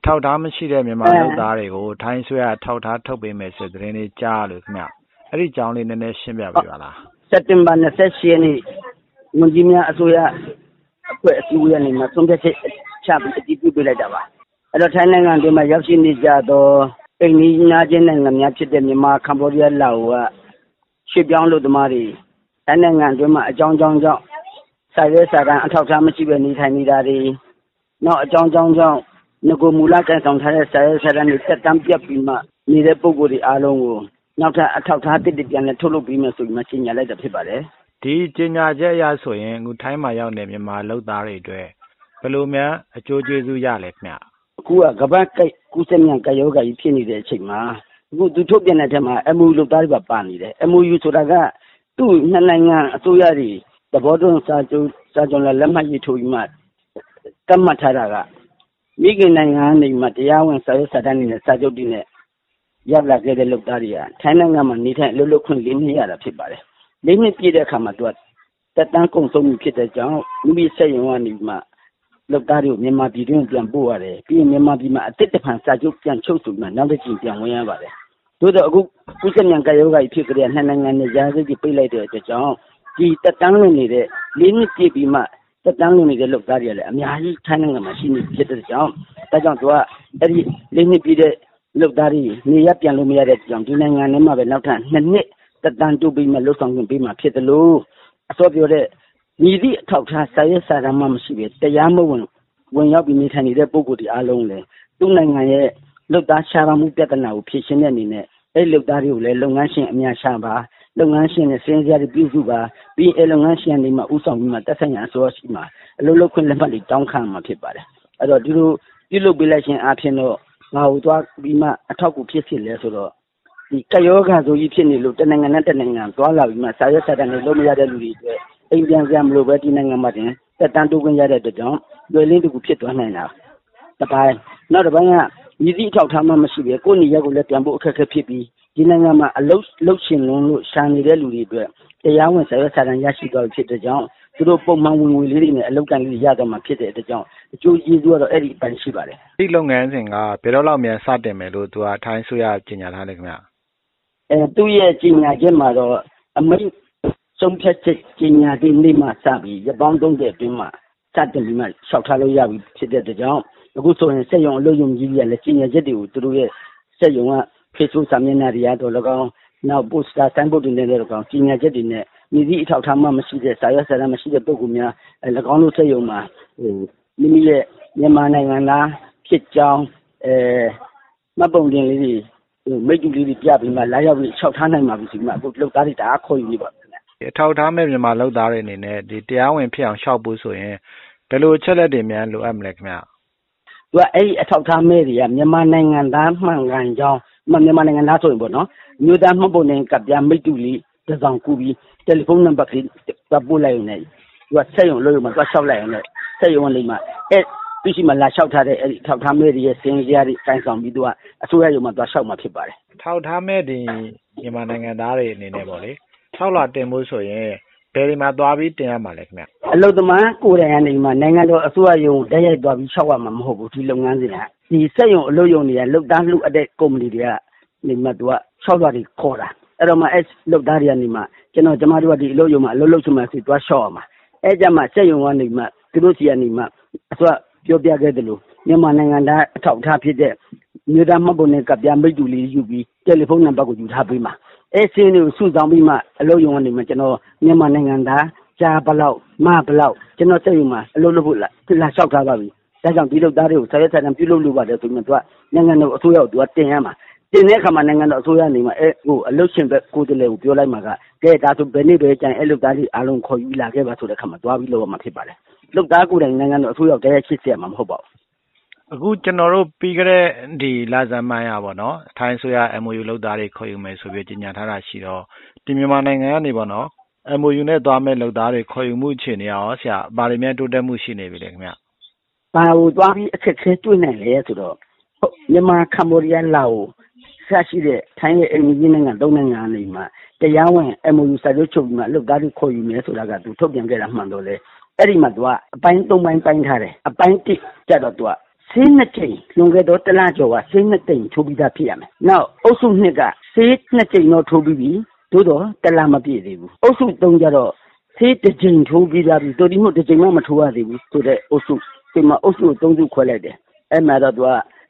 အထောက်အထားမရှိတဲ့မြန်မာလုပ်သားတွေကိုထိုင်းအစိုးရအထောက်အထားထုတ်ပေးမယ်ဆိုတဲ့သတင်းလေးကြားရလို့ခင်ဗျ။အဲဒီအကြောင်းလေးနည်းနည်းရှင်းပြပေးပါလား။စက်တင်ဘာ၂၈ရက်နေ့ဝန်ကြီးများအစိုးရအဖွဲ့အစည်းအဝေးကနေဆုံးဖြတ်ချက်ချပြီးအတည်ပြုပေးလိုက်တာပါ။အဲဒီတော့ထိုင်းနိုင်ငံအတွင်းမှာရောက်ရှိနေကြသောအိမ်နီးနားချင်းနိုင်ငံများဖြစ်တဲ့မြန်မာ၊ကမ္ဘောဒီးယား၊လာအိုကရွှေ့ပြောင်းအလုပ်သမားတွေထိုင်းနိုင်ငံအတွင်းမှာအကြောင်းကြောင်းကြောင့်စာရွက်စာတမ်းအထောက်အထားမရှိဘဲနေထိုင်နေတာတွေ၊နောက်အကြောင်းကြောင်းကြောင့် နဂိုမူလကိုင်ဆောင်ထားတဲ့ စာရွက်စာတမ်းတွေ သက်တမ်းပြတ်ပြီးမှ နေတဲ့ပုဂ္ဂိုလ်တွေအားလုံးကို နောက်ထပ်အထောက်အထားအသစ်တွေ ပြန်လည်ထုတ်လုပ်ပေးမယ်ဆိုပြီးမှ ကြေညာလိုက်တာဖြစ်ပါတယ်။ဒီကြေညာချက်အရဆိုရင် အခုထိုင်းမှာရောက်နေတဲ့ မြန်မာလုပ်သားတွေအတွက် ဘယ်လိုများ အကျိုးကျေးဇူးရလဲခင်ဗျ။အခုက ကမ္ဘာ့ကူးစက်မြန် ကပ်ရောဂါကြီးဖြစ်နေတဲ့အချိန်မှာ အခုသူထုတ်ပြန်တဲ့အထဲမှာ MOU လုပ်သားတွေပါ ပါနေတယ်။ MOU ဆိုတာက သူ့နှစ်နိုင်ငံအစိုးရတွေ သဘောတူစာချုပ်စာချုပ်လက်မှတ်ရေးထိုးပြီးမှ သတ်မှတ်ထားတာက မိခင်နိုင်ငံကနေမှတရားဝင်စာရွက်စာတမ်းတွေနဲ့စာချုပ်တွေနဲ့ရောက်လာခဲ့တဲ့လုပ်သားတွေကထိုင်းနိုင်ငံမှာနေထိုင်အလုပ်လုပ်ခွင့်၄နှစ်ရတာဖြစ်ပါတယ်။၄နှစ်ပြည့်တဲ့အခါမှာသူကသက်တမ်းကုန်ဆုံးပြီဖြစ်တဲ့ကြောင့်မိမိစက်ရုံကနေမှလုပ်သားတွေကိုမြန်မာပြည်တွင်းပြန်ပို့ရတယ်။ပြီးရင်မြန်မာပြည်မှာအသစ်တဖန်စာချုပ်ပြန်ချုပ်ဆိုပြီးမှနောက်တကြိမ်ပြန်ဝင်ရပါတယ်။သို့သော်အခုကူးစက်မြန်ကပ်ရောဂါကြီးဖြစ်ကတည်းကနှစ်နိုင်ငံနယ်ခြားဂိတ်တွေပိတ်လိုက်တဲ့အတွက်ကြောင့်ဒီသက်တမ်းလွန်နေတဲ့၄နှစ်ပြည့်ပြီးမှ သက်တမ်းလွန်နေတဲ့လုပ်သားတွေကလည်းအများကြီးထိုင်းနိုင်ငံမှာရှိနေပြီဖြစ်တဲ့ကြောင့်ဒါကြောင့်သူကအဲ့ဒီ၄နှစ်ပြည့်တဲ့လုပ်သားတွေနေရပ်ပြန်လို့မရတဲ့ကြောင့်ဒီနိုင်ငံထဲမှာပဲနောက်ထပ်2နှစ်သက်တမ်းတိုးပြီးမှလှုပ်ဆောင်ခွင့်ပေးမှာဖြစ်တယ်လို့အစောပြောတဲ့ညီသည့်အထောက်ထားစာရေးစာတမ်းမှမရှိပဲတရားမဝင်ဝင်ရောက်ပြီးနေထိုင်နေတဲ့ပုဂ္ဂိုလ်တွေအားလုံးလည်းသူ့နိုင်ငံရဲ့လုပ်သားရှားပါမှုပြဿနာကိုဖြေရှင်းတဲ့အနေနဲ့အဲ့လုပ်သားတွေကိုလည်းလုပ်ငန်းရှင်အများရှာပါ လုပ်ငန်းရှင်နဲ့စင်းစရာတွေပြုစုပါပြီးအဲ့လုပ်ငန်းရှင်တွေမှာဥဆောင်ပြီးမှတက်ဆိုင်ရာအစိုးရရှိမှာအလုပ်လုပ်ခွင့်လက်မှတ်တွေတောင်းခံမှာဖြစ်ပါတယ်အဲ့တော့ဒီလိုပြုလုပ်ပေးလိုက်ခြင်းအပြင်တော့ငါ့ကိုသွားပြီးမှအထောက်အကူဖြစ်ဖြစ်လဲဆိုတော့ဒီကယောဂါဆိုကြီးဖြစ်နေလို့တနိုင်ငံနဲ့တနိုင်ငံသွားလာပြီးမှစာရွက်စာတမ်းတွေလုပ်မရတဲ့လူတွေအတွက်အိမ်ပြန်စရာမလိုပဲဒီနိုင်ငံမှာတင်တက်တန်းတိုးခွင့်ရတဲ့အတွက်ကြောင့်လွယ်လင်းတကူဖြစ်သွားနိုင်တာတပိုင်းနောက်တစ်ပိုင်းကမြည်သည့်အထောက်ထားမှမရှိပဲကိုယ့်နေရက်ကိုလည်းပြန်ဖို့အခက်အခဲဖြစ်ပြီး ဒီနိုင်ငံမှာ အလုပ်လုပ်ရှင်လုံးလို့ ရှာနေတဲ့လူတွေအတွက် တရားဝင် စာရွက်စာတမ်း ရရှိသွားပြီ ဖြစ်တဲ့ကြောင့် သူတို့ ပုံမှန်ဝင်ငွေလေးတွေနဲ့ အလုပ်ကိုင်လေးတွေ ရသွားမှာ ဖြစ်တဲ့အတွက်ကြောင့် အကျိုးကျေးဇူးကတော့ အဲ့ဒီအပိုင်း ရှိပါတယ်။ဒီလုပ်ငန်းစဉ်က ဘယ်တော့လောက်မြန်စတင်မယ်လို့သူကထိုင်းဆိုရကြေညာထားတယ်ခင်ဗျ။အဲသူ့ရဲ့ ကြေညာချက်မှာတော့ အမိန့်ဆုံးဖြတ်ချက် ကြေညာတဲ့နေ့မှစပြီးရပောင်း30အတွင်းမှာ စတင်ပြီးမှ လျှောက်ထားလို့ ရပြီဖြစ်တဲ့အတွက်ကြောင့် အခုဆိုရင် စက်ရုံ အလုပ်ရုံကြီးတွေကလည်း ကြေညာချက်တွေကို သူတို့ရဲ့ စက်ရုံက Facebook စာမျက်နှာတွေကတော့၎င်းနောက် poster signboard တွေနဲ့လည်း၎င်းကြေညာချက်တွေနဲ့ မည်သည့်အထောက်အထားမှမရှိတဲ့ စာရွက်စာတမ်းမရှိတဲ့ ပုဂ္ဂိုလ်များ၎င်းတို့စက်ရုံမှာ မိမိရဲ့ မြန်မာနိုင်ငံသားဖြစ်ကြောင်း မှတ်ပုံတင်လေးတွေ မိတ္တူလေးတွေပြပြီးမှ လာရောက်ပြီး လျှောက်ထားနိုင်ပါပြီဆိုပြီးမှ အခုလုပ်သားတွေ တအားခေါ်ယူနေပါပြီ။အထောက်အထားမဲ့ မြန်မာလုပ်သားတွေအနေနဲ့ တရားဝင်ဖြစ်အောင်လျှောက်ဖို့ဆိုရင် ဘယ်လိုအချက်အလက်တွေများ လိုအပ်မလဲခင်ဗျ။သူကအဲ့ဒီအထောက်အထားမဲ့တွေက မြန်မာနိုင်ငံသားမှန်ကန်ကြောင်း မြန်မာနိုင်ငံသားဆိုရင်ပေါ့နော်အမျိုးသားမှတ်ပုံတင်ကဒ်ပြားမိတ္တူလေးတစောင်ကူးပြီးတယ်လီဖုန်းနံပါတ်ကလေးသွားပို့လိုက်ရုံနဲ့သူကစက်ရုံအလုပ်ရုံမှာသွားလျှောက်လိုက်ရုံနဲ့စက်ရုံကနေမှအဲ့သူ့ဆီမှာလာလျှောက်ထားတဲ့အဲ့ဒီထောက်ထားမဲ့တွေရဲ့စင်စရာတွေကိုင်ဆောင်ပြီးသူကအစိုးရရုံမှာသွားလျှောက်မှာဖြစ်ပါတယ်ထောက်ထားမဲ့ဒီမြန်မာနိုင်ငံသားတွေအနေနဲ့ပေါ့လေထောက်လာတင်ဖို့ဆိုရင် ဘယ်ဒီမှာသွားပြီးတင်ရမှာလဲခင်ဗျအလုသမားကိုယ်တိုင်ကနေမှနိုင်ငံတော်အစိုးရရုံတိုက်ရိုက်သွားပြီးလျှောက်ရမှာမဟုတ်ဘူးဒီလုပ်ငန်းစဉ်ကဒီစက်ရုံအလုပ်ရုံတွေကလုသားလှူအပ်တဲ့ကုမ္ပဏီတွေကနေမှသူကလျှောက်သွားပြီးခေါ်တာအဲ့တော့မှအဲ့လုသားတွေကနေမှကျွန်တော်ကျမတို့ကဒီအလုပ်ရုံမှာအလုပ်လုပ်ချင်မှစီသွားလျှောက်ရမှာအဲ့ကြမှာစက်ရုံကနေမှသူတို့စီကနေမှအစိုးရပြောပြခဲ့တယ်လို့မြန်မာနိုင်ငံသားအထောက်အထားဖြစ်တဲ့မြို့သားမှတ်ပုံနဲ့ကပြမိတ္တူလေးယူပြီးတယ်လီဖုန်းနံပါတ်ကိုယူထားပေးမှာ အဲ့စင်းတွေကို စုဆောင်းပြီးမှ အလုပ်ရုံကနေမှ ကျွန်တော် မြန်မာနိုင်ငံသားကြားဘလောက် မဘလောက် ကျွန်တော်စက်ရုံမှာ အလုပ်လုပ်ဖို့လာလာလျှောက်ထားပါပြီ ဒါကြောင့် ဒီလုပ်သားတွေကိုဆရာဆရာပြုလုပ်လို့ပါတယ်ဆိုရင်သူက နိုင်ငံတော်အစိုးရကိုသူကတင်ရမှာ တင်တဲ့အခါမှာ နိုင်ငံတော်အစိုးရနေမှာအဲဟိုအလုတ်ရှင်ဘက် ကိုယ်တည်းကို ပြောလိုက်မှာက ကဲ ဒါဆို ဘယ်နေ့ပဲကြင် အဲ့လုတ်သားတွေ အားလုံးခေါ်ယူလာခဲ့ပါဆိုတဲ့အခါမှာ သွားပြီးလုပ်ရမှာ ဖြစ်ပါတယ် လုတ်သားကိုယ်တိုင် နိုင်ငံတော်အစိုးရတရားချစ်စေမှာ မဟုတ်ပါဘူး အခုကျွန်တော်တို့ပြီးကြတဲ့ဒီလာဇန်မိုင်းရပါတော့ထိုင်းဆိုရ MOU လောက်သားတွေခေါ်ယူမယ်ဆိုပြီးကြေညာထားတာရှိတော့ဒီမြန်မာနိုင်ငံကနေပေါ့နော် MOU နဲ့သွားမဲ့လောက်သားတွေခေါ်ယူမှုအခြေအနေရောဆရာဗာလိမြဲတိုးတက်မှုရှိနေပြီလေခင်ဗျ။ဘာလို့သွားပြီးအခက်ခဲတွေ့နိုင်လဲဆိုတော့မြန်မာကမ္ဘောဒီးယားလာအိုဆရှိတဲ့ထိုင်းရဲ့အိမ်ကြီးနိုင်ငံသုံးနိုင်ငံနေမှာတရားဝင် MOU စာချုပ်ချုပ်ပြီးမှလုပ်သားတွေခေါ်ယူမယ်ဆိုတာကသူထုတ်ပြန်ခဲ့တာမှန်တော့လေအဲ့ဒီမှာသူကအပိုင်း၃ပိုင်းပိုင်းထားတယ်အပိုင်း၁ကျတော့သူကစ ဆေးနှစ်ကြိမ်လွန်ခဲ့သောတစ်လကျော်ကဆေးနှစ်ကြိမ်ထိုးပြီးသားဖြစ်ရမယ်။နောက်အုပ်စုနှစ်ကဆေးနှစ်ကြိမ်တော့ထိုးပြီးပြီ။သို့တော့တစ်လမပြည့်သေးဘူး။အုပ်စုသုံးကျတော့ဆေးတစ်ကြိမ်ထိုးပြီးသားပြီ။သို့တည်းမဟုတ်တစ်ကြိမ်မှမထိုးရသေးဘူးဆိုတဲ့အုပ်စု။ဒီမှာအုပ်စုကိုသုံးစုခွဲလိုက်တယ်။အဲ့မှာတော့သူက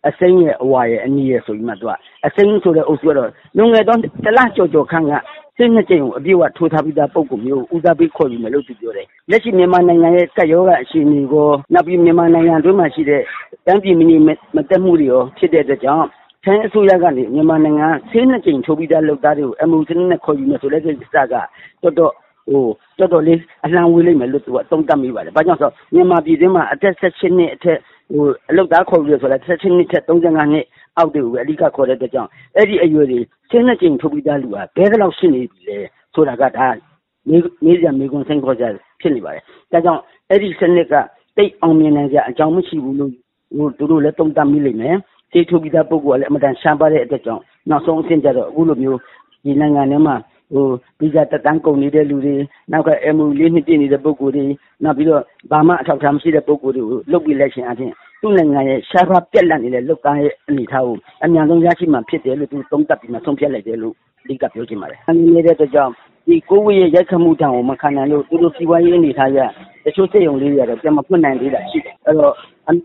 အစိမ်းရဲ့အဝါရဲ့အနီရဲ့ဆိုပြီးမှသူကအစိမ်းဆိုတဲ့အုပ်စုကတော့လွန်ခဲ့သောတစ်လကျော်ကျော်ခန့်က ဆေးနှစ်ကြိမ်ကို အပြည့်အဝထိုးထားပြီးသား ပုံကူမျိုးဦးစားပေးခေါ်ယူမယ်လို့ သူပြောတယ်။လက်ရှိမြန်မာနိုင်ငံရဲ့ ကပ်ရောဂါအခြေအနေကိုနောက်ပြီး မြန်မာနိုင်ငံအတွင်းမှာရှိတဲ့တမ်းပြည်မီမတက်မှုတွေရော ဖြစ်တဲ့အတွက်ကြောင့် ထိုင်းအစိုးရကနေ မြန်မာနိုင်ငံဆေးနှစ်ကြိမ်ထိုးပြီးသား လုပ်သားတွေကို MOU စနစ်နဲ့ ခေါ်ယူမယ်ဆိုတဲ့ကိစ္စက တော်တော်ဟိုတော်တော်လေး အလံဝေးလိမ့်မယ်လို့သူကသုံးသပ်မိပါတယ်။ဘာကြောင့်ဆိုတော့ မြန်မာပြည်တွင်းမှာ အသက်16နှစ်အထက်ဟိုအလုပ်သားခေါ်ယူရဆိုတာ16နှစ်ထက်35နှစ် အောက်တွေကိုပဲ အဓိက ခေါ်တဲ့အတွက်ကြောင့် အဲ့ဒီအရွယ်တွေဆင်းနှစ်ကြိမ်ထုတ်ပြီးသားလူဟာ ဘယ်တော့ရှိနေပြီလဲ ဆိုတာက ဒါ မေးစရာ မေးခွန်း စိန်ခေါ်ကြဖြစ်နေပါတယ်။ဒါကြောင့် အဲ့ဒီစနစ်ကတိတ်အောင်မြင်နိုင်ကြအကြောင်းမရှိဘူးလို့ဟိုသူတို့လည်းတုံ့တက်မိလိမ့်မယ်။စေထုတ်ပြီးသား ပုဂ္ဂိုလ်ကလည်းအမတန် ရှားပါတဲ့အတွက်ကြောင့် နောက်ဆုံးအဆင့်ကျတော့ အခုလိုမျိုး ဒီနိုင်ငံထဲမှာဟိုဗီဇာတက်တန်း ကုန်နေတဲ့လူတွေ နောက်က MOU လေးနှစ် ပြည့်နေတဲ့ ပုဂ္ဂိုလ်တွေ နောက်ပြီးတော့ ဘာမှ အထောက်အထားမရှိတဲ့ ပုဂ္ဂိုလ်တွေကို လုတ်ပြီးလိုက်ရှင်အချင်း သူ့နိုင်ငံရဲ့ ရှားပါပြက်လက်နေတဲ့ လုတ်ကားရဲ့အနေထားကို အများဆုံးရရှိမှဖြစ်တယ်လို့ သူသုံးသပ်ပြီးမှ ဆုံးဖြတ်လိုက်တယ်လို့ အဓိကပြောချင်ပါတယ်။အနေနေတဲ့အတွက်ကြောင့် ဒီကိုဝေးရဲ့ ရိုက်ခတ်မှုတံကို မခံနိုင်လို့ သူတို့ စီးပွားရေးအနေထားရတချို့စိတ်ယုံလေးတွေကတော့ ပြန်မဖွင့်နိုင်သေးတာရှိတယ်။အဲ့တော့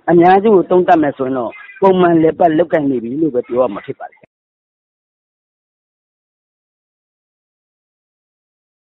အများစုကို သုံးသပ်မယ်ဆိုရင်တော့ ပုံမှန်လေပတ်လောက်ကင်နေပြီလို့ပဲ ပြောရမှာဖြစ်ပါတယ်